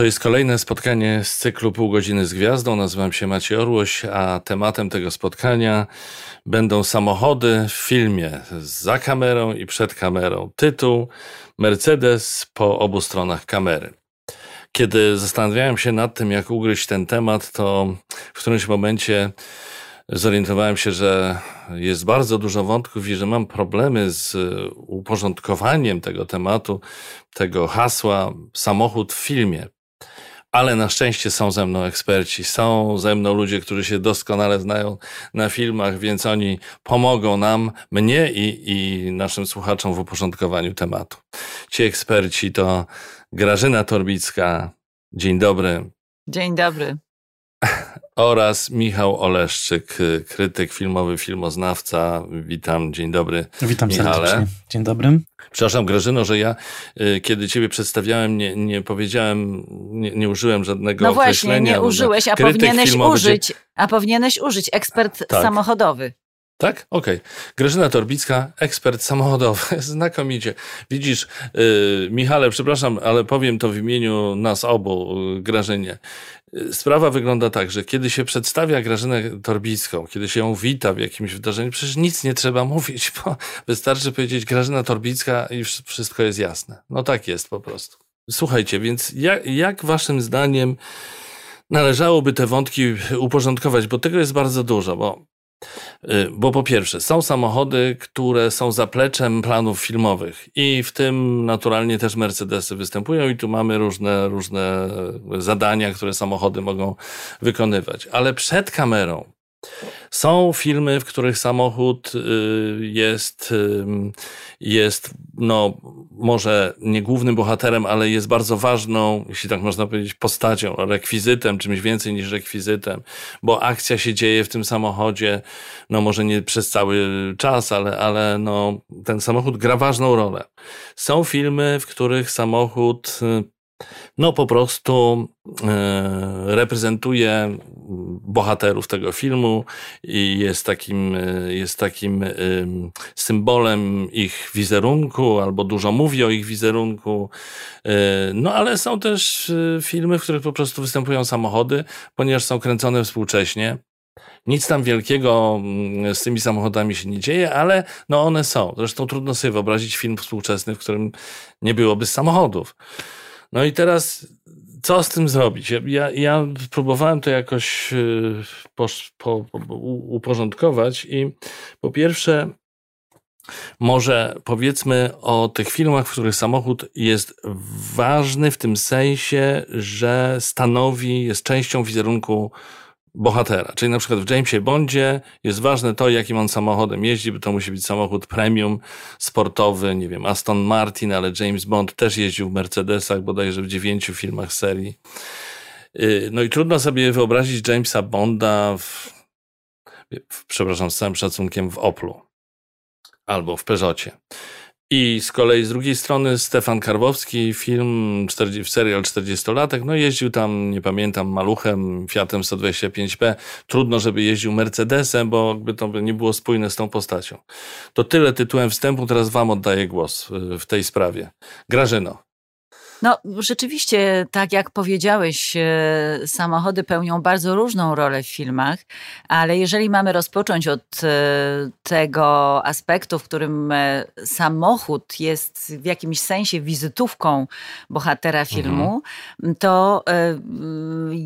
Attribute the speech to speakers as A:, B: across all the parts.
A: To jest kolejne spotkanie z cyklu Pół godziny z gwiazdą. Nazywam się Maciej Orłoś, a tematem tego spotkania będą samochody w filmie za kamerą i przed kamerą. Tytuł Mercedes po obu stronach kamery. Kiedy zastanawiałem się nad tym, jak ugryźć ten temat, to w którymś momencie zorientowałem się, że jest bardzo dużo wątków i że mam problemy z uporządkowaniem tego tematu, tego hasła samochód w filmie. Ale na szczęście są ze mną eksperci, są ze mną ludzie, którzy się doskonale znają na filmach, więc oni pomogą nam, mnie i, i naszym słuchaczom w uporządkowaniu tematu. Ci eksperci to Grażyna Torbicka. Dzień dobry.
B: Dzień dobry
A: oraz Michał Oleszczyk, krytyk filmowy, filmoznawca. Witam, dzień dobry.
C: Witam
A: Michale.
C: serdecznie. Dzień dobry.
A: Przepraszam, Grażyno, że ja y, kiedy ciebie przedstawiałem, nie, nie powiedziałem, nie, nie użyłem żadnego
B: no
A: określenia.
B: No właśnie, nie użyłeś, a powinieneś filmowy, użyć, a powinieneś użyć ekspert tak. samochodowy.
A: Tak? Okej. Okay. Grażyna Torbicka, ekspert samochodowy. Znakomicie. Widzisz, yy, Michale, przepraszam, ale powiem to w imieniu nas obu, yy, Grażynie. Yy, sprawa wygląda tak, że kiedy się przedstawia Grażynę Torbicką, kiedy się ją wita w jakimś wydarzeniu, przecież nic nie trzeba mówić, bo wystarczy powiedzieć Grażyna Torbicka i wszystko jest jasne. No tak jest po prostu. Słuchajcie, więc jak, jak waszym zdaniem należałoby te wątki uporządkować, bo tego jest bardzo dużo, bo Y, bo po pierwsze, są samochody, które są zapleczem planów filmowych i w tym naturalnie też Mercedesy występują i tu mamy różne, różne zadania, które samochody mogą wykonywać. Ale przed kamerą są filmy, w których samochód y, jest, jest no, może nie głównym bohaterem, ale jest bardzo ważną, jeśli tak można powiedzieć, postacią, rekwizytem, czymś więcej niż rekwizytem, bo akcja się dzieje w tym samochodzie, no może nie przez cały czas, ale, ale no, ten samochód gra ważną rolę. Są filmy, w których samochód y, no po prostu e, reprezentuje bohaterów tego filmu i jest takim, e, jest takim e, symbolem ich wizerunku, albo dużo mówi o ich wizerunku. No ale są też filmy, w których po prostu występują samochody, ponieważ są kręcone współcześnie. Nic tam wielkiego mm, z tymi samochodami się nie dzieje, ale no one są. Zresztą trudno sobie wyobrazić film współczesny, w którym nie byłoby samochodów. No i teraz co z tym zrobić? Ja, ja, próbowałem to jakoś y, po, po, po, uporządkować i po pierwsze, może powiedzmy o tych filmach, w których samochód jest ważny w tym sensie, że stanowi, jest częścią wizerunku bohatera. Czyli na przykład w Jamesie Bondzie jest ważne to, jakim on samochodem jeździ, bo to musi być samochód premium, sportowy, nie wiem, Aston Martin, ale James Bond też jeździł w Mercedesach, bodajże w dziewięciu filmach serii. Y, no i trudno sobie wyobrazić Jamesa Bonda w, przepraszam, z całym szacunkiem w Oplu albo w Peugeotie. I z kolei z drugiej strony Stefan Karwowski, film, 40, serial 40-latek, no jeździł tam, nie pamiętam, maluchem, Fiatem 125P. Trudno, żeby jeździł Mercedesem, bo by to nie było spójne z tą postacią. To tyle tytułem wstępu, teraz wam oddaję głos y, w tej sprawie. Grażyno.
B: No, rzeczywiście, tak jak powiedziałeś, e, samochody pełnią bardzo różną rolę w filmach, ale jeżeli mamy rozpocząć od e, tego aspektu, w którym e, samochód jest w jakimś sensie wizytówką bohatera filmu, mhm. to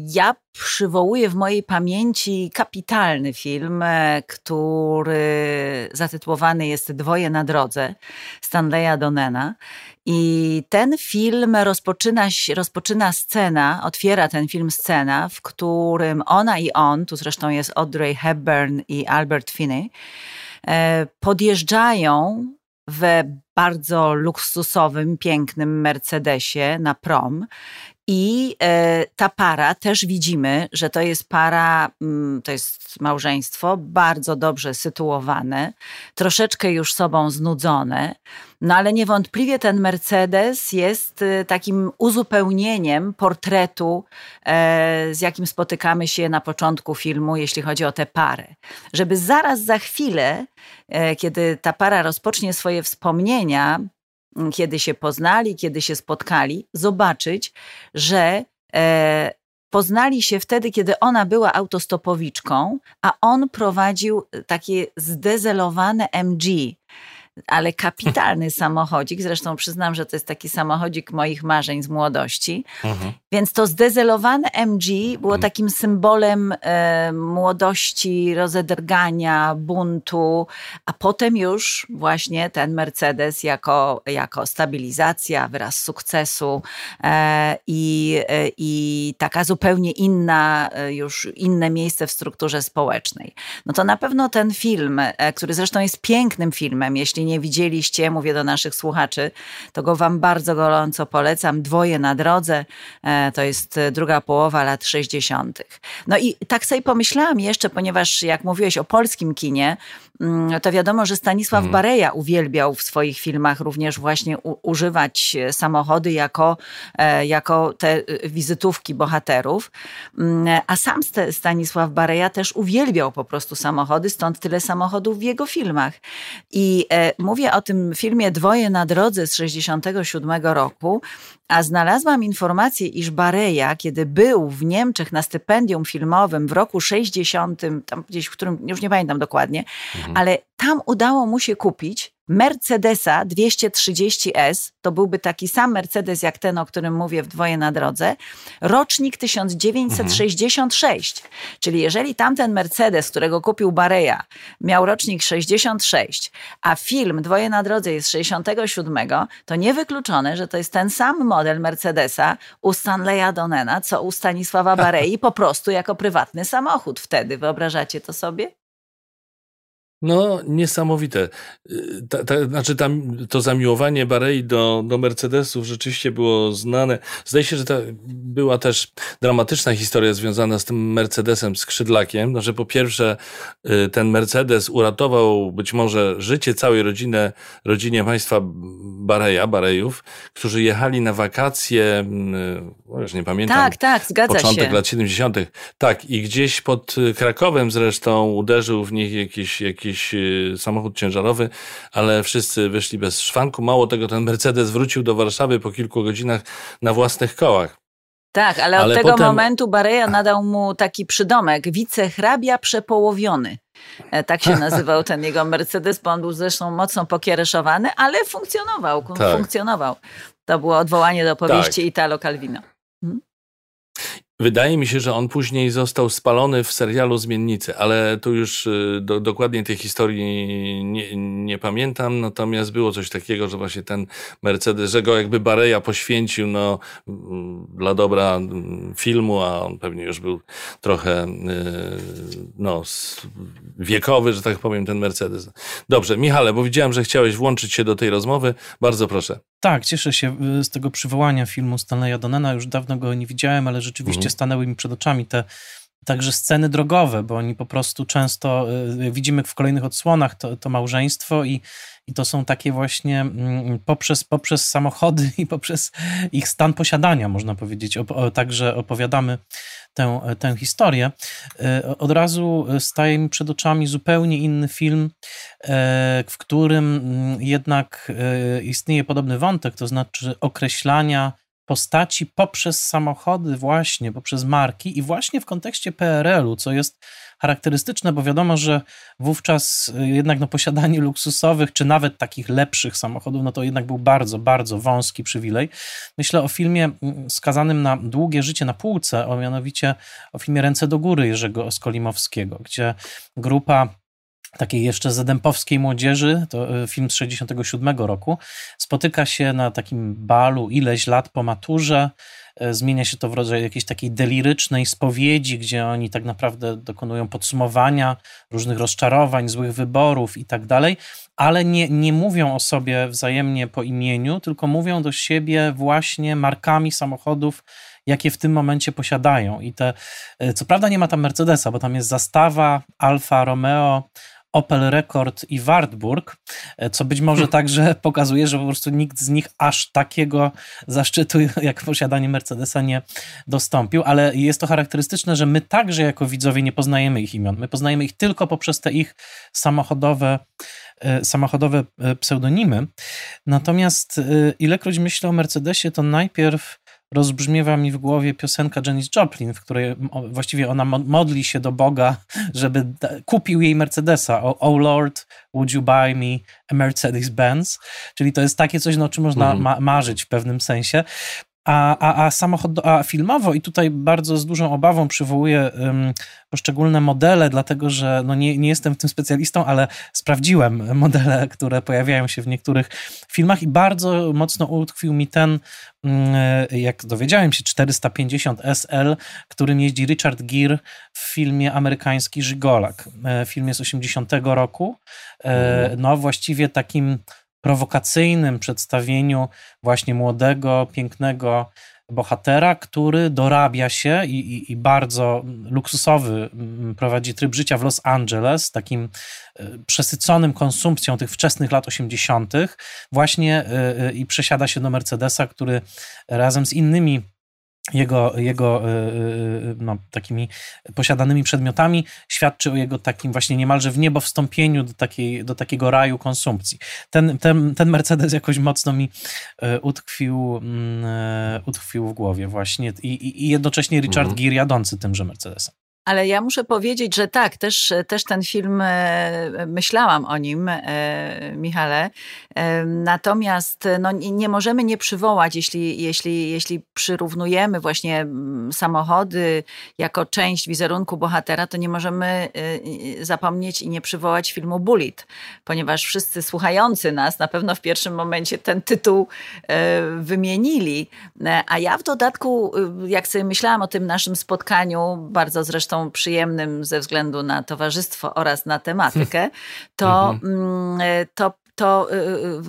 B: ja przywołuję w mojej pamięci kapitalny film, który zatytułowany jest Dwoje na drodze Stanleya Donena. I ten film rozpoczyna, rozpoczyna scena, otwiera ten film scena, w którym ona i on, tu zresztą jest Audrey Hepburn i Albert Finney, e, podjeżdżają w bardzo luksusowym, pięknym Mercedesie na prom i e, ta para też widzimy, że to jest para, mm, to jest małżeństwo bardzo dobrze sytuowane, troszeczkę już sobą znudzone, no ale niewątpliwie ten Mercedes jest e, takim uzupełnieniem portretu, e, z jakim spotykamy się na początku filmu, jeśli chodzi o tę parę. Żeby zaraz za chwilę, kiedy ta para rozpocznie swoje wspomnienia, kiedy się poznali, kiedy się spotkali, zobaczyć, że poznali się wtedy, kiedy ona była autostopowiczką, a on prowadził takie zdezelowane MG ale kapitalny samochodzik. Zresztą przyznam, że to jest taki samochodzik moich marzeń z młodości. Mhm. Więc to zdezelowane MG było mhm. takim symbolem e, młodości, rozedrgania, buntu, a potem już właśnie ten Mercedes jako, jako stabilizacja, wyraz sukcesu e, i, e, i taka zupełnie inna, e, już inne miejsce w strukturze społecznej. No to na pewno ten film, e, który zresztą jest pięknym filmem, jeśli nie widzieliście, mówię do naszych słuchaczy, to go Wam bardzo gorąco polecam. Dwoje na drodze, e, to jest druga połowa lat 60. No i tak sobie pomyślałam jeszcze, ponieważ jak mówiłeś o polskim kinie, to wiadomo, że Stanisław mhm. Bareja uwielbiał w swoich filmach również właśnie u, używać samochody jako, e, jako te wizytówki bohaterów. Mm, a sam Stanisław Bareja też uwielbiał po prostu samochody, stąd tyle samochodów w jego filmach. I e, Mówię o tym filmie Dwoje na drodze z 67 roku, a znalazłam informację, iż Bareja, kiedy był w Niemczech na stypendium filmowym w roku 60, tam gdzieś w którym, już nie pamiętam dokładnie, mhm. ale tam udało mu się kupić Mercedesa 230S, to byłby taki sam Mercedes jak ten, o którym mówię w dwoje na drodze, rocznik 1966. Mhm. Czyli jeżeli tamten Mercedes, którego kupił Bareja, miał rocznik 66, a film Dwoje na drodze jest 67, to niewykluczone, że to jest ten sam model Mercedesa u Stanleya Donena, co u Stanisława Barei, po prostu jako prywatny samochód wtedy. Wyobrażacie to sobie?
A: No, niesamowite. Y, ta, ta, znaczy, tam, to zamiłowanie Barei do, do Mercedesów rzeczywiście było znane. Zdaje się, że to była też dramatyczna historia związana z tym Mercedesem skrzydlakiem. No, że po pierwsze, y, ten Mercedes uratował być może życie całej rodziny, rodzinie państwa Bareja, Barejów, którzy jechali na wakacje, no już nie pamiętam.
B: Tak, tak, zgadza
A: początek
B: się.
A: Początek lat 70. Tak, i gdzieś pod Krakowem zresztą uderzył w nich jakiś, jakiś jakiś y, samochód ciężarowy, ale wszyscy wyszli bez szwanku. Mało tego, ten Mercedes wrócił do Warszawy po kilku godzinach na własnych kołach.
B: Tak, ale, ale od tego potem... momentu Bareja nadał mu taki przydomek, wicehrabia przepołowiony. E, tak się nazywał ten jego Mercedes, bo on był zresztą mocno pokiereszowany, ale funkcjonował, tak. funkcjonował. To było odwołanie do powieści tak. Italo Calvino. Hmm?
A: Wydaje mi się, że on później został spalony w serialu Zmiennicy, ale tu już y, do, dokładnie tej historii nie, nie, pamiętam. Natomiast było coś takiego, że właśnie ten Mercedes, że go jakby Bareja poświęcił no, mm, dla dobra mm, filmu, a on pewnie już był trochę y, no, wiekowy, że tak powiem, ten Mercedes. Dobrze, Michale, bo widziałem, że chciałeś włączyć się do tej rozmowy. Bardzo proszę.
C: Tak, cieszę się y, z tego przywołania filmu Stanleya Donena. Już dawno go nie widziałem, ale rzeczywiście mhm. stanęły mi przed oczami te także sceny drogowe, bo oni po prostu często y, widzimy w kolejnych odsłonach to, to małżeństwo i, i to są takie właśnie mm, poprzez, poprzez samochody i poprzez ich stan posiadania, można powiedzieć. O, także opowiadamy tę, tę historię. E, od razu staje mi przed oczami zupełnie inny film, e, w którym mm, jednak e, istnieje podobny wątek, to znaczy określania postaci poprzez samochody, właśnie poprzez marki i właśnie w kontekście PRL-u, co jest charakterystyczne, bo wiadomo, że wówczas y, jednak no, posiadanie luksusowych, czy nawet takich lepszych samochodów, no to jednak był bardzo, bardzo wąski przywilej. Myślę o filmie mm, skazanym na długie życie na półce, o mianowicie o filmie Ręce do góry Jerzego Skolimowskiego, gdzie grupa takiej jeszcze zadępowskiej młodzieży, to y, film z 67 roku, spotyka się na takim balu ileś lat po maturze, E, zmienia się to w rodzaju jakiejś takiej delirycznej spowiedzi, gdzie oni tak naprawdę dokonują podsumowania różnych rozczarowań, złych wyborów i tak dalej, ale nie, nie mówią o sobie wzajemnie po imieniu, tylko mówią do siebie właśnie markami samochodów, jakie w tym momencie posiadają. I te, e, co prawda nie ma tam Mercedesa, bo tam jest zastawa Alfa Romeo Opel Rekord i Wartburg, e, co być może także pokazuje, że po prostu nikt z nich aż takiego zaszczytu jak posiadanie Mercedesa nie dostąpił, ale jest to charakterystyczne, że my także jako widzowie nie poznajemy ich imion. My poznajemy ich tylko poprzez te ich samochodowe e, samochodowe e, pseudonimy. Natomiast ilekroć myślę o Mercedesie, to najpierw rozbrzmiewa mi w głowie piosenka Janis Joplin, w której właściwie ona modli się do Boga, żeby kupił jej Mercedesa. Oh, oh Lord, would you buy me a Mercedes-Benz? Czyli to jest takie coś, no, o czym można mhm. ma marzyć w pewnym sensie. A, a, a samochod, a filmowo, i tutaj bardzo z dużą obawą przywołuję um, poszczególne modele, dlatego że no nie, nie jestem w tym specjalistą, ale sprawdziłem modele, które pojawiają się w niektórych filmach i bardzo mocno utkwił mi ten, um, jak dowiedziałem się, 450 SL, którym jeździ Richard Gere w filmie amerykański Żygolak, e, filmie z 80 roku. E, mhm. No właściwie takim prowokacyjnym przedstawieniu właśnie młodego, pięknego bohatera, który dorabia się i, i, i, bardzo luksusowy mm, prowadzi tryb życia w Los Angeles, takim e, przesyconym konsumpcją tych wczesnych lat 80., właśnie e, e, i przesiada się do Mercedesa, który razem z innymi jego, jego e, e, no, takimi posiadanymi przedmiotami świadczy o jego takim właśnie niemalże w niebo wstąpieniu do, takiej, do takiego raju konsumpcji. Ten, ten, ten Mercedes jakoś mocno mi e, utkwił, mm, utkwił w głowie właśnie i, i jednocześnie Richard mhm. Gere jadący tymże Mercedesem.
B: Ale ja muszę powiedzieć, że tak, też, też ten film, e, myślałam o nim, e, Michale. E, natomiast no, nie możemy nie przywołać, jeśli, jeśli, jeśli przyrównujemy właśnie samochody jako część wizerunku bohatera, to nie możemy zapomnieć i nie przywołać filmu Bullet, ponieważ wszyscy słuchający nas na pewno w pierwszym momencie ten tytuł wymienili. A ja w dodatku, jak sobie myślałam o tym naszym spotkaniu, bardzo zresztą przyjemnym ze względu na towarzystwo oraz na tematykę, to, mhm. mm, to to y, y,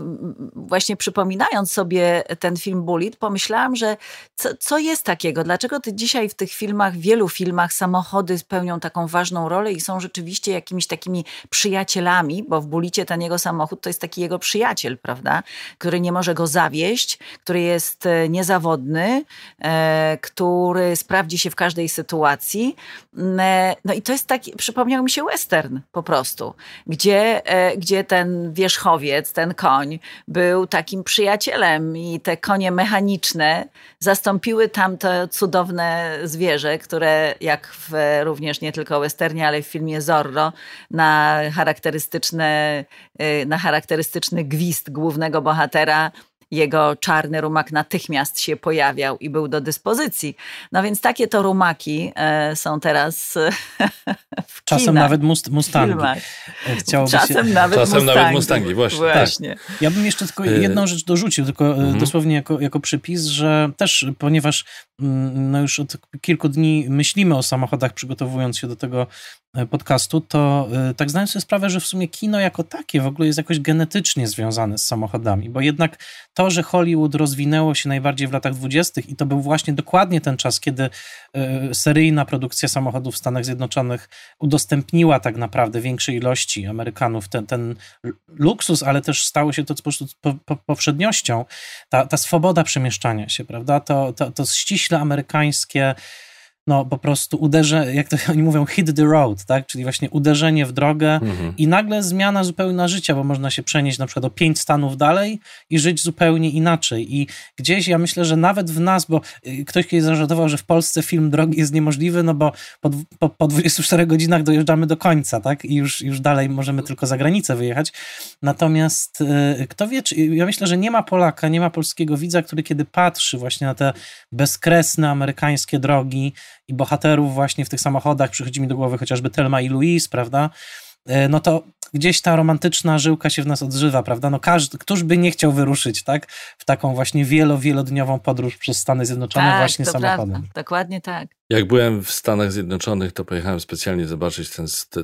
B: właśnie przypominając sobie ten film Bullet, pomyślałam, że co, co, jest takiego? Dlaczego ty dzisiaj w tych filmach, w wielu filmach samochody pełnią taką ważną rolę i są rzeczywiście jakimiś takimi przyjacielami, bo w Bulicie ten jego samochód to jest taki jego przyjaciel, prawda? Który nie może go zawieść, który jest e, niezawodny, e, który sprawdzi się w każdej sytuacji. Mm, e, no i to jest taki, przypomniał mi się western po prostu, gdzie, gdzie ten wierzchołek ten koń, był takim przyjacielem i te konie mechaniczne zastąpiły tamto cudowne zwierzę, które jak w również nie tylko westernie, ale w filmie Zorro na charakterystyczne, y, na charakterystyczny gwizd głównego bohatera jego czarny rumak natychmiast się pojawiał i był do dyspozycji. No więc takie to rumaki e, są teraz w
C: Czasem
B: kinach,
C: nawet must, Mustangi.
B: E, chciałoby Czasem, się... nawet,
A: Czasem
B: mustangi.
A: nawet Mustangi. Właśnie.
B: właśnie.
C: Tak. Ja bym jeszcze tylko jedną rzecz dorzucił, tylko mhm. dosłownie jako, jako przypis, że też, ponieważ mm, no już od kilku dni myślimy o samochodach, przygotowując się do tego E, podcastu, to e, tak zdałem sobie sprawę, że w sumie kino jako takie w ogóle jest jakoś genetycznie związane z samochodami, bo jednak to, że Hollywood rozwinęło się najbardziej w latach dwudziestych i to był właśnie dokładnie ten czas, kiedy e, seryjna produkcja samochodów w Stanach Zjednoczonych udostępniła tak naprawdę większej ilości Amerykanów ten, ten luksus, ale też stało się to po prostu powszedniością, ta, ta swoboda przemieszczania się, prawda, to, to, to ściśle amerykańskie no po prostu uderzę, jak to oni mówią, hit the road, tak? Czyli właśnie uderzenie w drogę mhm. i nagle zmiana zupełna życia, bo można się przenieść na przykład o pięć stanów dalej i żyć zupełnie inaczej. I gdzieś ja myślę, że nawet w nas, bo y, ktoś kiedyś zażartował, że w Polsce film drogi jest niemożliwy, no bo po, po, po 24 godzinach dojeżdżamy do końca, tak? I już, już dalej możemy tylko za granicę wyjechać. Natomiast y, kto wie, czy, ja myślę, że nie ma Polaka, nie ma polskiego widza, który kiedy patrzy właśnie na te bezkresne amerykańskie drogi, i bohaterów właśnie w tych samochodach, przychodzi mi do głowy chociażby Telma i Louise, prawda? E, no to gdzieś ta romantyczna żyłka się w nas odżywa, prawda? No każdy, któż by nie chciał wyruszyć, tak? W taką właśnie wielo, wielodniową podróż przez Stany Zjednoczone
B: tak,
C: właśnie samochodem.
B: Prawda. Dokładnie tak.
A: Jak byłem w Stanach Zjednoczonych, to pojechałem specjalnie zobaczyć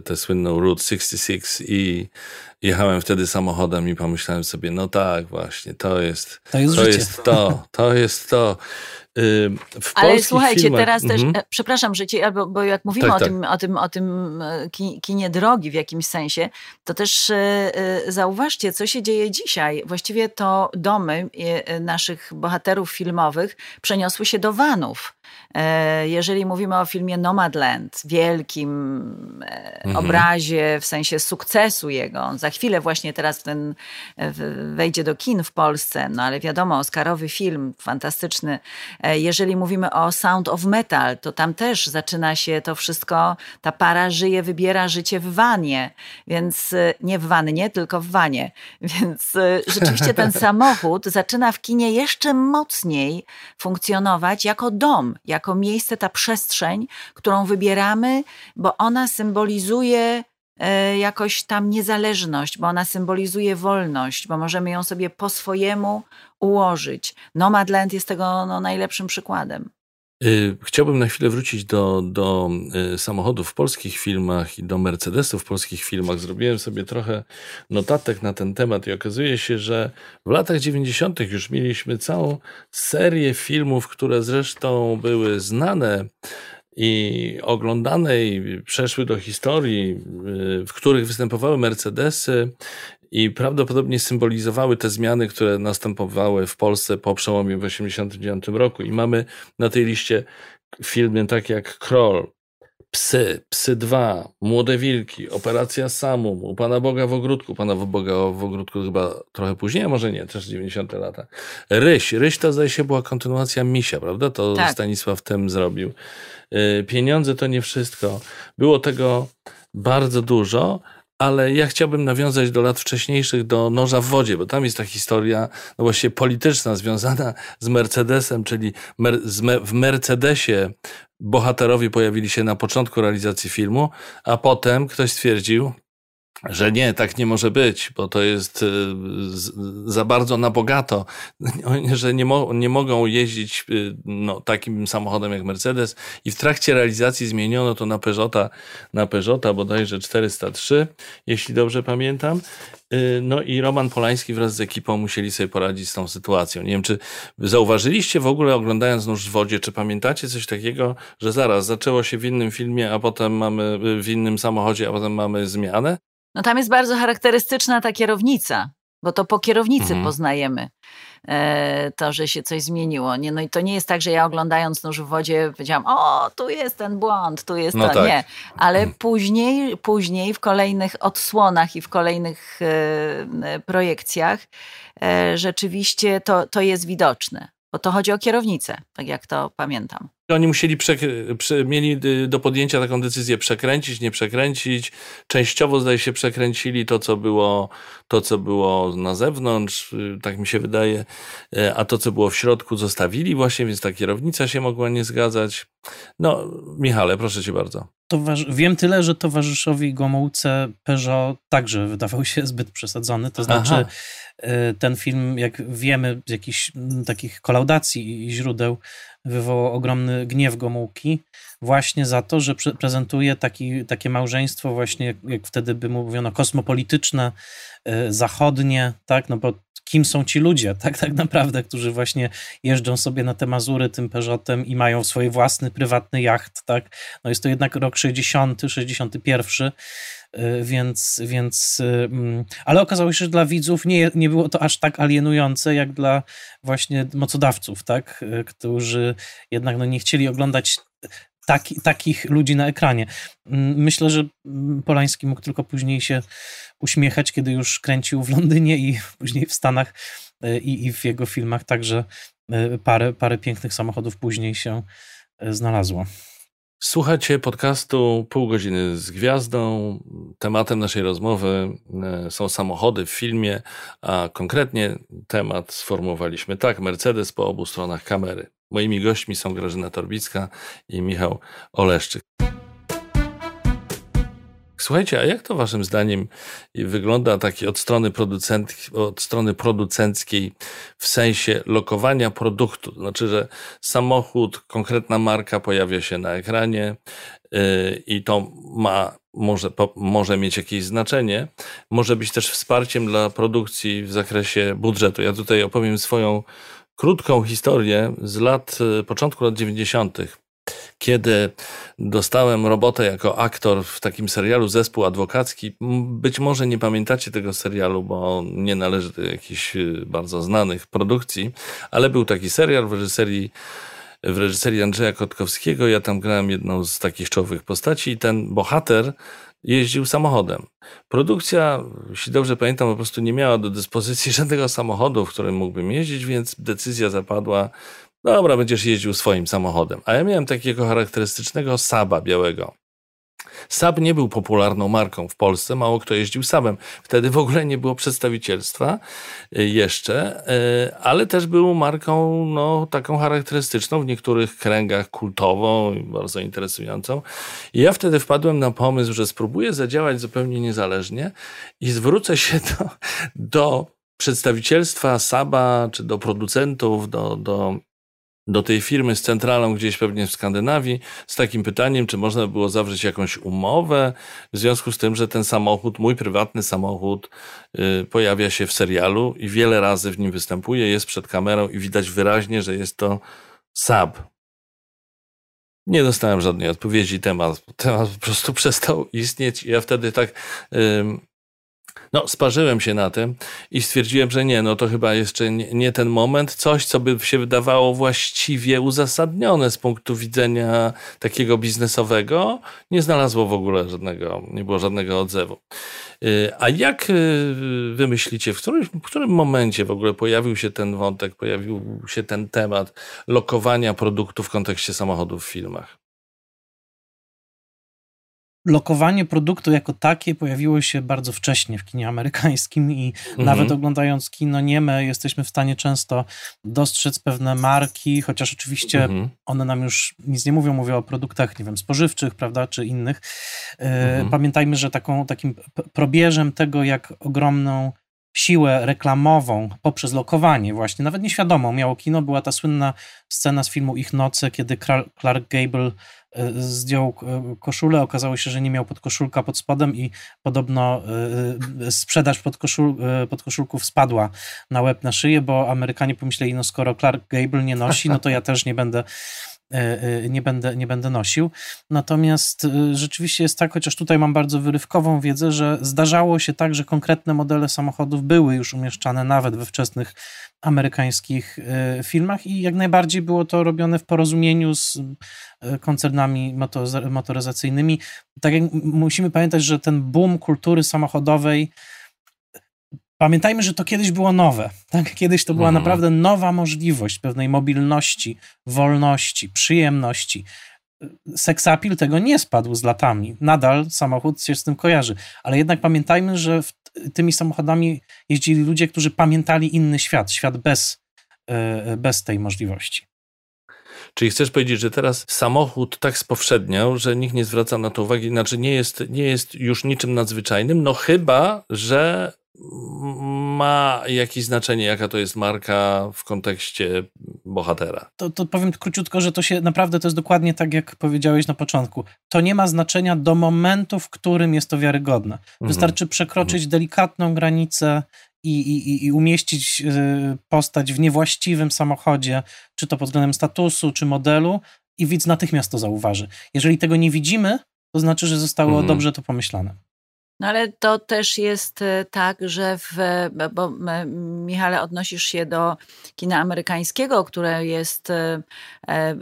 A: tę słynną Route 66 i jechałem wtedy samochodem i pomyślałem sobie, no tak, właśnie, to jest
C: to, jest,
A: to,
C: jest
A: to, to jest to.
B: W Ale słuchajcie, filmach... teraz też, mhm. E, przepraszam, że cię, bo, bo jak mówimy tak, o, tak. Tym, o, tym, o tym e, kinie drogi w jakimś sensie, to też e, zauważcie, co się dzieje dzisiaj. Właściwie to domy naszych bohaterów filmowych przeniosły się do vanów. Jeżeli jeżeli mówimy o filmie Nomadland, wielkim e, mhm. obrazie w sensie sukcesu jego, on za chwilę właśnie teraz ten wejdzie do kin w Polsce, no ale wiadomo, Oscarowy film, fantastyczny. Jeżeli mówimy o Sound of Metal, to tam też zaczyna się to wszystko, ta para żyje, wybiera życie w wanie, więc nie w wannie, tylko w wanie. Więc rzeczywiście ten samochód zaczyna w kinie jeszcze mocniej funkcjonować jako dom, jako miejsce, ta przestrzeń, którą wybieramy, bo ona symbolizuje e, jakoś tam niezależność, bo ona symbolizuje wolność, bo możemy ją sobie po swojemu ułożyć. Nomadland jest tego no, najlepszym przykładem.
A: Y, chciałbym na chwilę wrócić do, do y, samochodów w polskich filmach i do Mercedesów w polskich filmach. Zrobiłem sobie trochę notatek na ten temat i okazuje się, że w latach 90. już mieliśmy całą serię filmów, które zresztą były znane i oglądane i przeszły do historii, y, w których występowały Mercedesy i prawdopodobnie symbolizowały te zmiany, które następowały w Polsce po przełomie w 1989 roku. I mamy na tej liście filmy takie jak Kroll, Psy, Psy 2, Młode Wilki, Operacja Samum, U Pana Boga w ogródku, Pana Boga w ogródku chyba trochę później, a może nie, też 90 lata. Ryś, Ryś to zdaje się była kontynuacja Misia, prawda? To tak. Stanisław Tem zrobił. Y, pieniądze to nie wszystko. Było tego bardzo dużo, ale ja chciałbym nawiązać do lat wcześniejszych, do Noża w wodzie, bo tam jest ta historia no właśnie polityczna związana z Mercedesem, czyli mer me w Mercedesie bohaterowie pojawili się na początku realizacji filmu, a potem ktoś stwierdził, że nie, tak nie może być, bo to jest y, za bardzo na bogato, że nie, mo nie mogą jeździć y, no, takim samochodem jak Mercedes i w trakcie realizacji zmieniono to na Peugeota, na Peugeota bodajże 403, jeśli dobrze pamiętam. Y, no i Roman Polański wraz z ekipą musieli sobie poradzić z tą sytuacją. Nie wiem, czy zauważyliście w ogóle oglądając Nóż w wodzie, czy pamiętacie coś takiego, że zaraz zaczęło się w innym filmie, a potem mamy w innym samochodzie, a potem mamy zmianę?
B: No tam jest bardzo charakterystyczna ta kierownica, bo to po kierownicy mhm. poznajemy e, to, że się coś zmieniło. Nie, no i to nie jest tak, że ja oglądając nóż w wodzie powiedziałam, o, tu jest ten błąd, tu jest no to. Tak. Nie, ale mhm. później, później w kolejnych odsłonach i w kolejnych e, projekcjach e, rzeczywiście to, to jest widoczne. Bo to chodzi o kierownicę, tak jak to pamiętam.
A: Oni musieli mieli y, do podjęcia taką decyzję przekręcić, nie przekręcić. Częściowo zdaje się przekręcili to, co było, to, co było na zewnątrz, y, tak mi się wydaje, y, a to, co było w środku, zostawili właśnie, więc ta kierownica się mogła nie zgadzać. No, Michale, proszę cię bardzo.
C: Wiem tyle, że towarzyszowi Gomułce Peugeot także wydawał się zbyt przesadzony. To znaczy, Aha. ten film, jak wiemy z jakichś takich kolaudacji i źródeł, wywołał ogromny gniew Gomułki właśnie za to, że prezentuje taki, takie małżeństwo właśnie, jak wtedy by mówiono, kosmopolityczne, e, zachodnie, tak, no bo kim są ci ludzie, tak, tak naprawdę, którzy właśnie jeżdżą sobie na te Mazury tym Peugeotem i mają swój własny, prywatny jacht, tak, no jest to jednak rok 60, 61, Y, więc, więc y, mm, ale okazało się, że dla widzów nie, nie było to aż tak alienujące, jak dla właśnie mocodawców, tak, y, którzy jednak no, nie chcieli oglądać taki, takich ludzi na ekranie. Mm, myślę, że mm, Polański mógł tylko później się uśmiechać, kiedy już kręcił w Londynie i później w Stanach i, i w jego filmach także parę, parę pięknych samochodów później się znalazło.
A: Słuchacie podcastu Pół godziny z gwiazdą. Tematem naszej rozmowy e, są samochody w filmie, a konkretnie temat sformułowaliśmy tak: Mercedes po obu stronach kamery. Moimi gośćmi są Grażyna Torbicka i Michał Oleszczyk. Słuchajcie, a jak to waszym zdaniem wygląda taki od strony, producent, od strony producenckiej w sensie lokowania produktu? Znaczy, że samochód, konkretna marka pojawia się na ekranie yy, i to ma, może, po, może mieć jakieś znaczenie. Może być też wsparciem dla produkcji w zakresie budżetu. Ja tutaj opowiem swoją krótką historię z lat, y, początku lat 90 kiedy dostałem robotę jako aktor w takim serialu Zespół Adwokacki. Być może nie pamiętacie tego serialu, bo nie należy do jakichś y, bardzo znanych produkcji, ale był taki serial w reżyserii w reżyserii Andrzeja Kotkowskiego. Ja tam grałem jedną z takich czołowych postaci i ten bohater jeździł samochodem. Produkcja, jeśli dobrze pamiętam, po prostu nie miała do dyspozycji żadnego samochodu, w którym mógłbym jeździć, więc decyzja zapadła, dobra, będziesz jeździł swoim samochodem. A ja miałem takiego charakterystycznego Saba białego. Saab nie był popularną marką w Polsce, mało kto jeździł Saabem. Wtedy w ogóle nie było przedstawicielstwa y, jeszcze, y, ale też był marką no, taką charakterystyczną w niektórych kręgach kultową i bardzo interesującą. I ja wtedy wpadłem na pomysł, że spróbuję zadziałać zupełnie niezależnie i zwrócę się do, do przedstawicielstwa Saba, czy do producentów, do, do do tej firmy z centralą gdzieś pewnie w Skandynawii z takim pytaniem, czy można było zawrzeć jakąś umowę w związku z tym, że ten samochód, mój prywatny samochód yy, pojawia się w serialu i wiele razy w nim występuje, jest przed kamerą i widać wyraźnie, że jest to Saab. Nie dostałem żadnej odpowiedzi, temat, temat po prostu przestał istnieć. Ja wtedy tak yy, no, sparzyłem się na tym i stwierdziłem, że nie, no to chyba jeszcze nie, nie, ten moment. Coś, co by się wydawało właściwie uzasadnione z punktu widzenia takiego biznesowego, nie znalazło w ogóle żadnego, nie było żadnego odzewu. Y, a jak y, wy myślicie, w którym, w którym momencie w ogóle pojawił się ten wątek, pojawił się ten temat lokowania produktów w kontekście samochodów w filmach?
C: Lokowanie produktu jako takie pojawiło się bardzo wcześnie w kinie amerykańskim i mhm. nawet oglądając kino nieme jesteśmy w stanie często dostrzec pewne marki, chociaż oczywiście mhm. one nam już nic nie mówią, mówią o produktach, nie wiem, spożywczych, prawda, czy innych. E, mhm. Pamiętajmy, że taką, takim probierzem tego, jak ogromną siłę reklamową poprzez lokowanie właśnie, nawet nieświadomą miało kino, była ta słynna scena z filmu Ich Noce, kiedy Clark Gable zdjął e, koszulę, okazało się, że nie miał podkoszulka pod spodem i podobno e, sprzedaż podkoszul, podkoszulków spadła na łeb, na szyję, bo Amerykanie pomyśleli, no skoro Clark Gable nie nosi, no to ja też nie będę E, e, nie będę, nie będę nosił. Natomiast e, rzeczywiście jest tak, chociaż tutaj mam bardzo wyrywkową wiedzę, że zdarzało się tak, że konkretne modele samochodów były już umieszczane nawet we wczesnych amerykańskich filmach i jak najbardziej było to robione w porozumieniu z koncernami motoryzacyjnymi. Tak jak musimy pamiętać, że ten boom kultury samochodowej Pamiętajmy, że to kiedyś było nowe. Tak? Kiedyś to była mhm. naprawdę nowa możliwość pewnej mobilności, wolności, przyjemności. Seksapil tego nie spadł z latami. Nadal samochód się z tym kojarzy. Ale jednak pamiętajmy, że tymi samochodami jeździli ludzie, którzy pamiętali inny świat, świat bez, e, bez tej możliwości.
A: Czyli chcesz powiedzieć, że teraz samochód tak spowszedniał, że nikt nie zwraca na to uwagi, znaczy nie jest, nie jest już niczym nadzwyczajnym, no chyba, że ma jakieś znaczenie, jaka to jest marka w kontekście bohatera?
C: To, to powiem króciutko, że to się naprawdę to jest dokładnie tak, jak powiedziałeś na początku. To nie ma znaczenia do momentu, w którym jest to wiarygodne. Mhm. Wystarczy przekroczyć mhm. delikatną granicę i, i, i umieścić y, postać w niewłaściwym samochodzie, czy to pod względem statusu, czy modelu, i widz natychmiast to zauważy. Jeżeli tego nie widzimy, to znaczy, że zostało mhm. dobrze to pomyślane.
B: No ale to też jest e, tak, że w, bo Michale odnosisz się do kina amerykańskiego, które jest, e, e,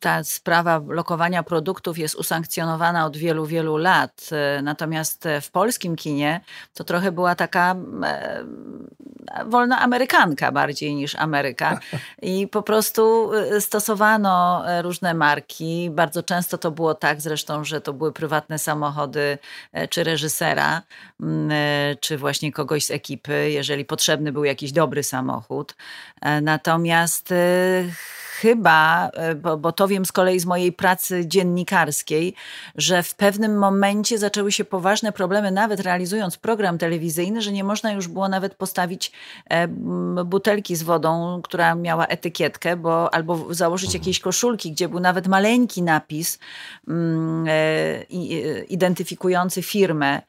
B: ta sprawa lokowania produktów jest usankcjonowana od wielu, wielu lat. Natomiast w polskim kinie to trochę była taka wolna amerykanka bardziej niż Ameryka. I po prostu stosowano różne marki. Bardzo często to było tak zresztą, że to były prywatne samochody czy reżyserzy, reżysera, mm, e, czy właśnie kogoś z ekipy, jeżeli potrzebny był jakiś dobry samochód. E, natomiast e, chyba, e, bo, bo to wiem z kolei z mojej pracy dziennikarskiej, że w pewnym momencie zaczęły się poważne problemy, nawet realizując program telewizyjny, że nie można już było nawet postawić e, butelki z wodą, która miała etykietkę, bo albo założyć mhm. jakieś koszulki, gdzie był nawet maleńki napis mm, e, identyfikujący firmę,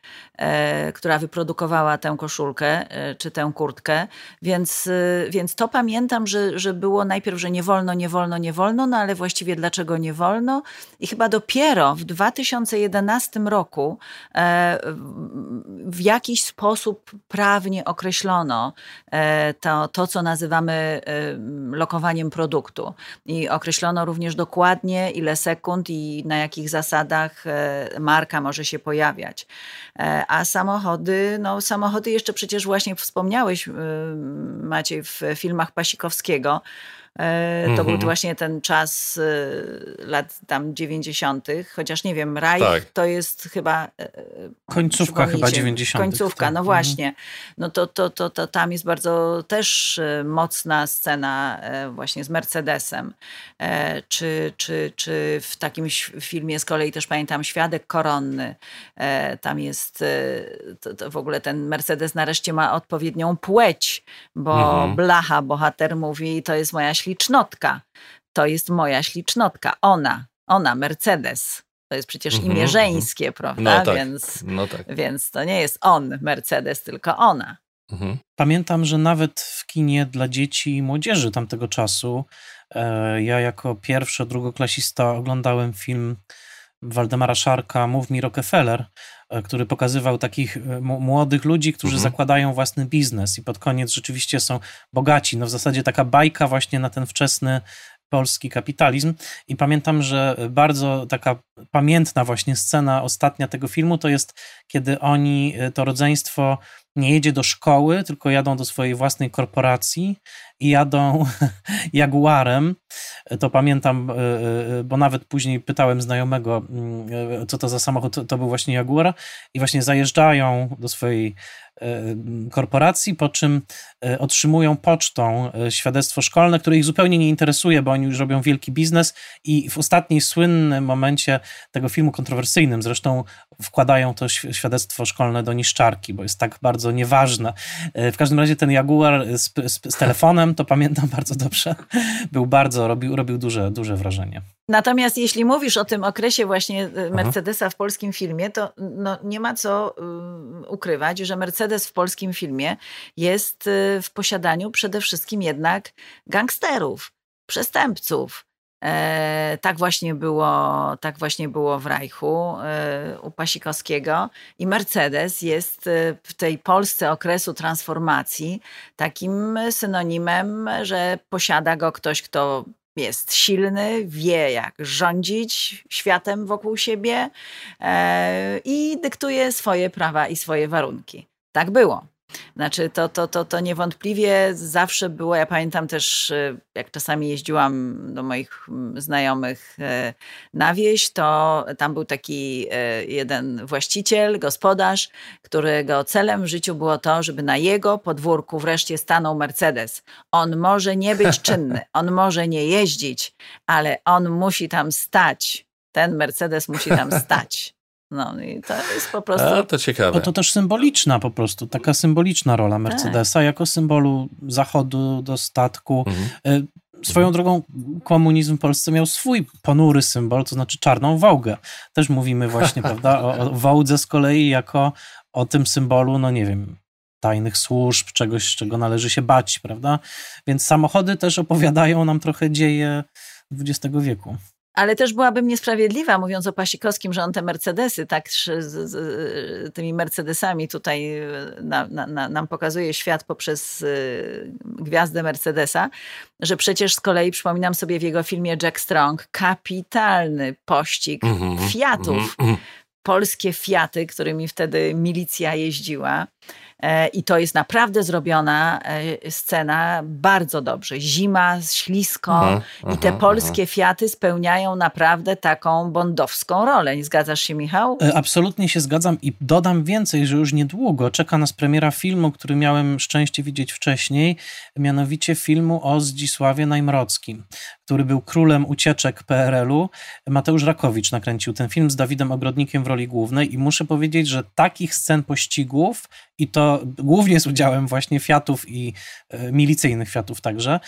B: która wyprodukowała tę koszulkę czy tę kurtkę. Więc, więc to pamiętam, że, że było najpierw, że nie wolno nie wolno, nie wolno, no ale właściwie dlaczego nie wolno? I chyba dopiero w 2011 roku e, w jakiś sposób prawnie określono e, to, to, co nazywamy e, lokowaniem produktu. I określono również dokładnie, ile sekund i na jakich zasadach marka może się pojawiać. A samochody, no samochody jeszcze przecież właśnie wspomniałeś, Maciej, w filmach Pasikowskiego, E, to był mhm. właśnie ten czas e, lat tam 90., chociaż nie wiem, raj tak. to jest chyba.
C: E, końcówka chyba 90.
B: Końcówka,
C: tak.
B: no właśnie. No to, to, to, to tam jest bardzo też mocna scena właśnie z Mercedesem. Czy, czy, czy w takim filmie z kolei też pamiętam Świadek Koronny. Tam jest to, to w ogóle ten Mercedes nareszcie ma odpowiednią płeć, bo mhm. Blacha, bohater mówi, to jest moja ślicznotka. To jest moja ślicznotka. Ona, ona, Mercedes. To jest przecież imię mm -hmm. żeńskie, prawda?
A: No tak, więc, no tak.
B: więc to nie jest on, Mercedes, tylko ona. Mhm.
C: Pamiętam, że nawet w kinie dla dzieci i młodzieży tamtego czasu, e, ja jako pierwszy, drugoklasista oglądałem film Waldemara Szarka Mów mi Rockefeller, który pokazywał takich e, młodych ludzi, którzy mhm. zakładają własny biznes i pod koniec rzeczywiście są bogaci. No w zasadzie taka bajka właśnie na ten wczesny polski kapitalizm. I pamiętam, że bardzo taka pamiętna właśnie scena ostatnia tego filmu to jest, kiedy oni, e, to rodzeństwo nie jedzie do szkoły, tylko jadą do swojej własnej korporacji i jadą Jaguarem. To pamiętam, e, e, bo nawet później pytałem znajomego, mm, co to za samochód, to był właśnie Jaguar i właśnie zajeżdżają do swojej E, korporacji, po czym e, otrzymują pocztą e, świadectwo szkolne, które ich zupełnie nie interesuje, bo oni już robią wielki biznes i w ostatniej słynnym momencie tego filmu kontrowersyjnym zresztą wkładają to świadectwo szkolne do niszczarki, bo jest tak bardzo nieważne. W każdym razie ten Jaguar z, z, z telefonem, to pamiętam bardzo dobrze, był bardzo, robił, robił duże, duże wrażenie.
B: Natomiast jeśli mówisz o tym okresie właśnie Mercedesa w polskim filmie, to no, nie ma co y, ukrywać, że Mercedes Mercedes w polskim filmie jest y, w posiadaniu przede wszystkim jednak gangsterów, przestępców. E, tak właśnie było, tak właśnie było w Reichu e, u Pasikowskiego i Mercedes jest e, w tej Polsce okresu transformacji takim synonimem, że posiada go ktoś, kto jest silny, wie jak rządzić światem wokół siebie i dyktuje swoje prawa i swoje warunki tak było. Znaczy, to, to, to, to niewątpliwie zawsze było. Ja pamiętam też, y, jak czasami jeździłam do moich mm, znajomych y, na wieś, to tam był taki y, jeden właściciel, gospodarz, którego celem w życiu było to, żeby na jego podwórku wreszcie stanął Mercedes. On może nie być czynny, on może nie jeździć, ale on musi tam stać. Ten Mercedes musi tam stać. No i to jest po prostu... A,
A: to ciekawe.
C: No to też symboliczna po prostu, taka symboliczna rola Mercedesa tak. jako symbolu zachodu, dostatku. Mhm. E, swoją mhm. drogą komunizm w Polsce miał swój ponury symbol, to znaczy czarną wołgę. Też mówimy właśnie, prawda, o, o wołdze z kolei jako o tym symbolu, no nie wiem, tajnych służb, czegoś, czego należy się bać, prawda? Więc samochody też opowiadają nam trochę dzieje XX wieku.
B: Ale też byłabym niesprawiedliwa, mówiąc o Pasikowskim, że on te Mercedesy, tak z, z tymi Mercedesami tutaj e, na, na, nam pokazuje świat poprzez y, gwiazdę Mercedesa, że przecież z kolei przypominam sobie w jego filmie Jack Strong kapitalny pościg mm -hmm, Fiatów. Mm -hmm. Polskie Fiaty, którymi wtedy milicja jeździła. E, I to jest naprawdę zrobiona e, scena bardzo dobrze. Zima, ślisko aha, i te aha, polskie aha. Fiaty spełniają naprawdę taką bondowską rolę. Nie zgadzasz się, Michał?
C: E, absolutnie się zgadzam i dodam więcej, że już niedługo czeka nas premiera filmu, który miałem szczęście widzieć wcześniej, mianowicie filmu o Zdzisławie Najmrockim, który był królem ucieczek PRL-u. Mateusz Rakowicz nakręcił ten film z Dawidem Ogrodnikiem w roli głównej i muszę powiedzieć, że takich scen pościgów i to głównie z udziałem właśnie Fiatów i e, milicyjnych Fiatów także,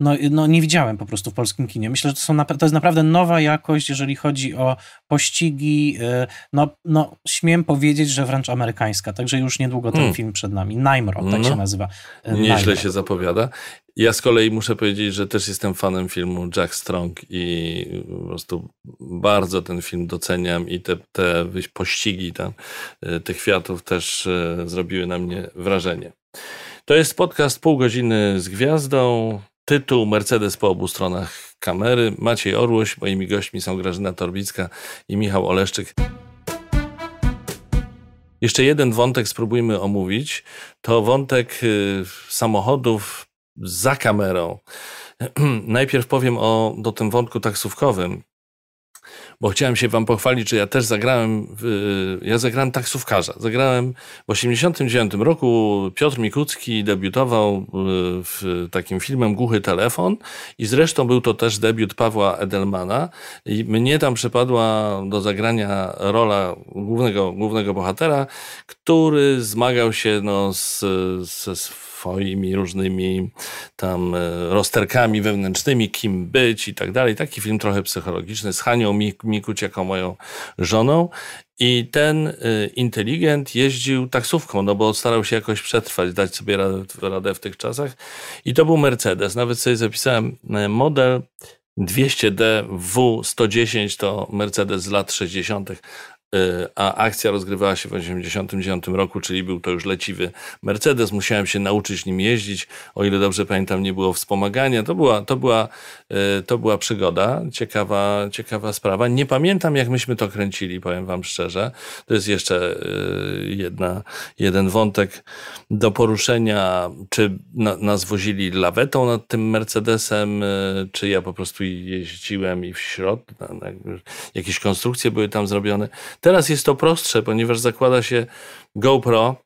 C: no, no nie widziałem po prostu w polskim kinie. Myślę, że to, są, to jest naprawdę nowa jakość, jeżeli chodzi o pościgi. E, no, no śmiem powiedzieć, że wręcz amerykańska, także już niedługo ten hmm. film przed nami. Najmro, tak no, się nazywa.
A: E, nieźle się zapowiada. Ja z kolei muszę powiedzieć, że też jestem fanem filmu Jack Strong i po prostu bardzo ten film doceniam i te, te pościgi tam, e, tych kwiatów też e, zrobiły na mnie wrażenie. To jest podcast Pół godziny z gwiazdą. Tytuł Mercedes po obu stronach kamery. Maciej Orłoś, moimi gośćmi są Grażyna Torbicka i Michał Oleszczyk. Jeszcze jeden wątek spróbujmy omówić. To wątek y, samochodów za kamerą. Najpierw powiem o, o tym wątku taksówkowym bo chciałem się wam pochwalić, że ja też zagrałem, ja zagrałem taksówkarza. Zagrałem w 89 roku, Piotr Mikucki debiutował y, w takim filmem Głuchy Telefon i zresztą był to też debiut Pawła Edelmana i mnie tam przypadła do zagrania rola głównego, głównego bohatera, który zmagał się no, z, ze swoimi różnymi tam e, rozterkami wewnętrznymi, kim być i tak dalej. Taki film trochę psychologiczny z Hanią Mikuć jako moją żoną. I ten e, inteligent jeździł taksówką, no bo starał się jakoś przetrwać, dać sobie radę w tych czasach. I to był Mercedes. Nawet sobie zapisałem e, model 200D W110 to Mercedes z lat 60. Y, a akcja rozgrywała się w 1989 roku, czyli był to już leciwy Mercedes. Musiałem się nauczyć nim jeździć. O ile dobrze pamiętam, nie było wspomagania. To była, to była, y, to była przygoda, ciekawa, ciekawa sprawa. Nie pamiętam, jak myśmy to kręcili, powiem wam szczerze. To jest jeszcze y, jedna, jeden wątek do poruszenia. Czy na, nas wozili lawetą nad tym Mercedesem, czy ja po prostu jeździłem i w środku, jakieś konstrukcje były tam zrobione. Teraz jest to prostsze, ponieważ zakłada się GoPro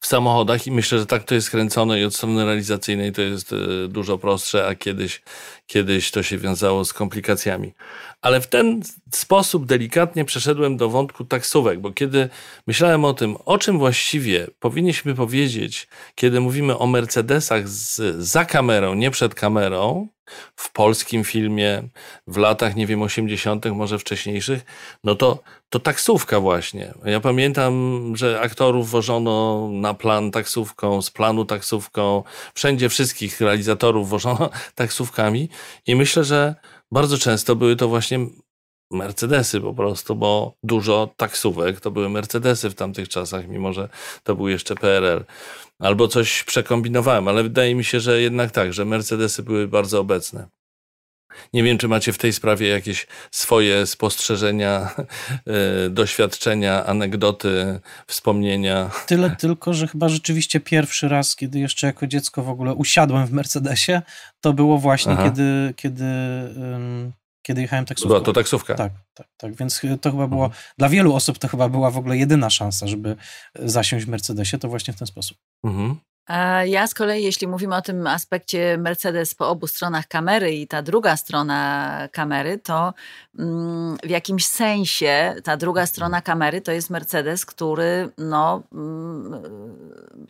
A: w samochodach i myślę, że tak to jest kręcone i od strony realizacyjnej to jest e, dużo prostsze, a kiedyś, kiedyś to się wiązało z komplikacjami. Ale w ten sposób delikatnie przeszedłem do wątku taksówek, bo kiedy myślałem o tym, o czym właściwie powinniśmy powiedzieć, kiedy mówimy o Mercedesach z, za kamerą, nie przed kamerą, w polskim filmie w latach, nie wiem, 80., może wcześniejszych, no to, to taksówka właśnie. Ja pamiętam, że aktorów wożono na plan taksówką, z planu taksówką, wszędzie wszystkich realizatorów wożono taksówkami i myślę, że bardzo często były to właśnie Mercedesy po prostu, bo dużo taksówek to były Mercedesy w tamtych czasach, mimo że to był jeszcze PRL. Albo coś przekombinowałem, ale wydaje mi się, że jednak tak, że Mercedesy były bardzo obecne. Nie wiem, czy macie w tej sprawie jakieś swoje spostrzeżenia, yy, doświadczenia, anegdoty, wspomnienia.
C: Tyle tylko, że chyba rzeczywiście pierwszy raz, kiedy jeszcze jako dziecko w ogóle usiadłem w Mercedesie, to było właśnie, Aha. kiedy, kiedy kiedy jechałem taksówką.
A: Była to taksówka.
C: Tak, tak, tak. Więc to chyba było, mhm. dla wielu osób to chyba była w ogóle jedyna szansa, żeby zasiąść w Mercedesie, to właśnie w ten sposób. Mhm.
B: Ja z kolei, jeśli mówimy o tym aspekcie Mercedes po obu stronach kamery i ta druga strona kamery, to mm, w jakimś sensie ta druga strona kamery to jest Mercedes, który no, mm,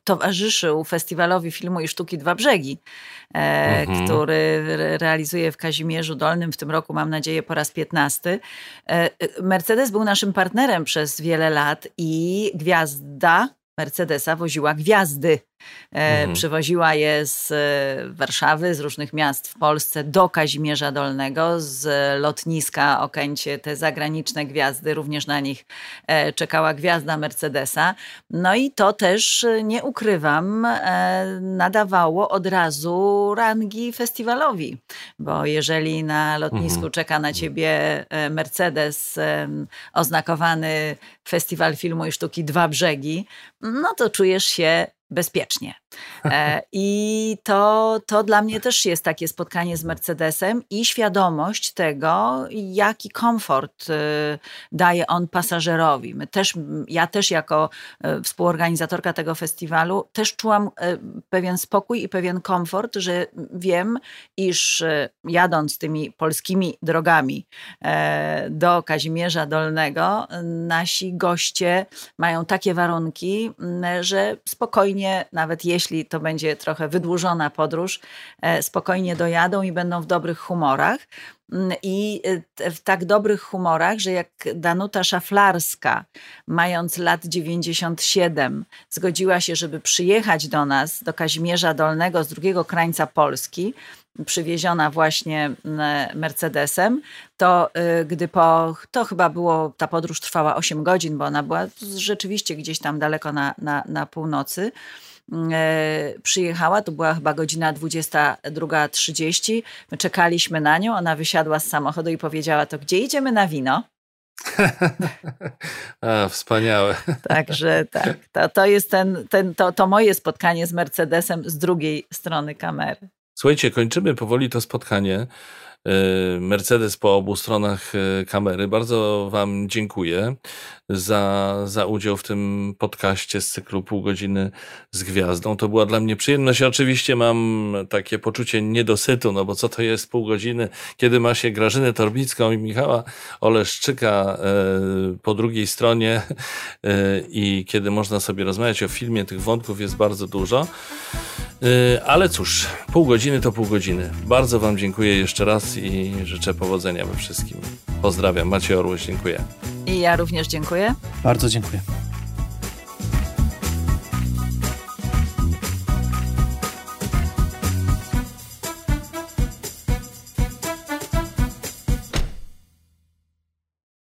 B: towarzyszył festiwalowi filmu i sztuki Dwa Brzegi, e, mhm. który realizuje w Kazimierzu Dolnym w tym roku, mam nadzieję, po raz piętnasty. E, Mercedes był naszym partnerem przez wiele lat i gwiazda Mercedesa woziła gwiazdy E, mhm. Przywoziła je z e, Warszawy, z różnych miast w Polsce do Kazimierza Dolnego, z lotniska Okęcie, te zagraniczne gwiazdy, również na nich e, czekała gwiazda Mercedesa. No i to też, nie ukrywam, nadawało od razu rangi festiwalowi, bo jeżeli na lotnisku mhm. czeka na ciebie Mercedes oznakowany Festiwal Filmu i Sztuki Dwa Brzegi, no to czujesz się bezpiecznie. E, I to, to dla mnie też jest takie spotkanie z Mercedesem i świadomość tego, jaki komfort e, daje on pasażerowi. My też, ja też jako e, współorganizatorka tego festiwalu też czułam pewien spokój i pewien komfort, że wiem, iż jadąc tymi polskimi drogami do Kazimierza Dolnego, nasi goście mają takie warunki, że spokojnie, nawet jeśli to będzie trochę wydłużona podróż, e, spokojnie dojadą i będą w dobrych humorach. mm, i y, w tak dobrych humorach, że jak Danuta Szaflarska, mając lat 97, zgodziła się, żeby przyjechać do nas, do Kazimierza Dolnego z drugiego krańca Polski, przywieziona właśnie mm, Mercedesem, to y, gdy po, to chyba było, ta podróż trwała 8 godzin, bo ona była rzeczywiście gdzieś tam daleko na, na, na północy, mm, e, przyjechała, to była chyba godzina 22.30, my czekaliśmy na nią, ona wysiadła z samochodu i powiedziała, to gdzie idziemy na wino?
A: A, wspaniałe.
B: Także tak, to, to jest ten, ten, to, to moje spotkanie z Mercedesem z drugiej strony kamery.
A: Słuchajcie, kończymy powoli to spotkanie. E, Mercedes po obu stronach e, kamery. Bardzo Wam dziękuję za, za udział w tym podcaście z cyklu Pół godziny z gwiazdą. To była dla mnie przyjemność. Oczywiście mam takie poczucie niedosytu, no bo co to jest pół godziny, kiedy ma się Grażynę Torbicką i Michała Oleszczyka e, po drugiej stronie i kiedy można sobie rozmawiać o filmie, tych wątków jest bardzo dużo. Ale cóż, pół godziny to pół godziny. Bardzo Wam dziękuję jeszcze raz i życzę powodzenia we wszystkim. Pozdrawiam, Maciej Orłoś, dziękuję.
B: I ja również dziękuję.
C: Bardzo dziękuję.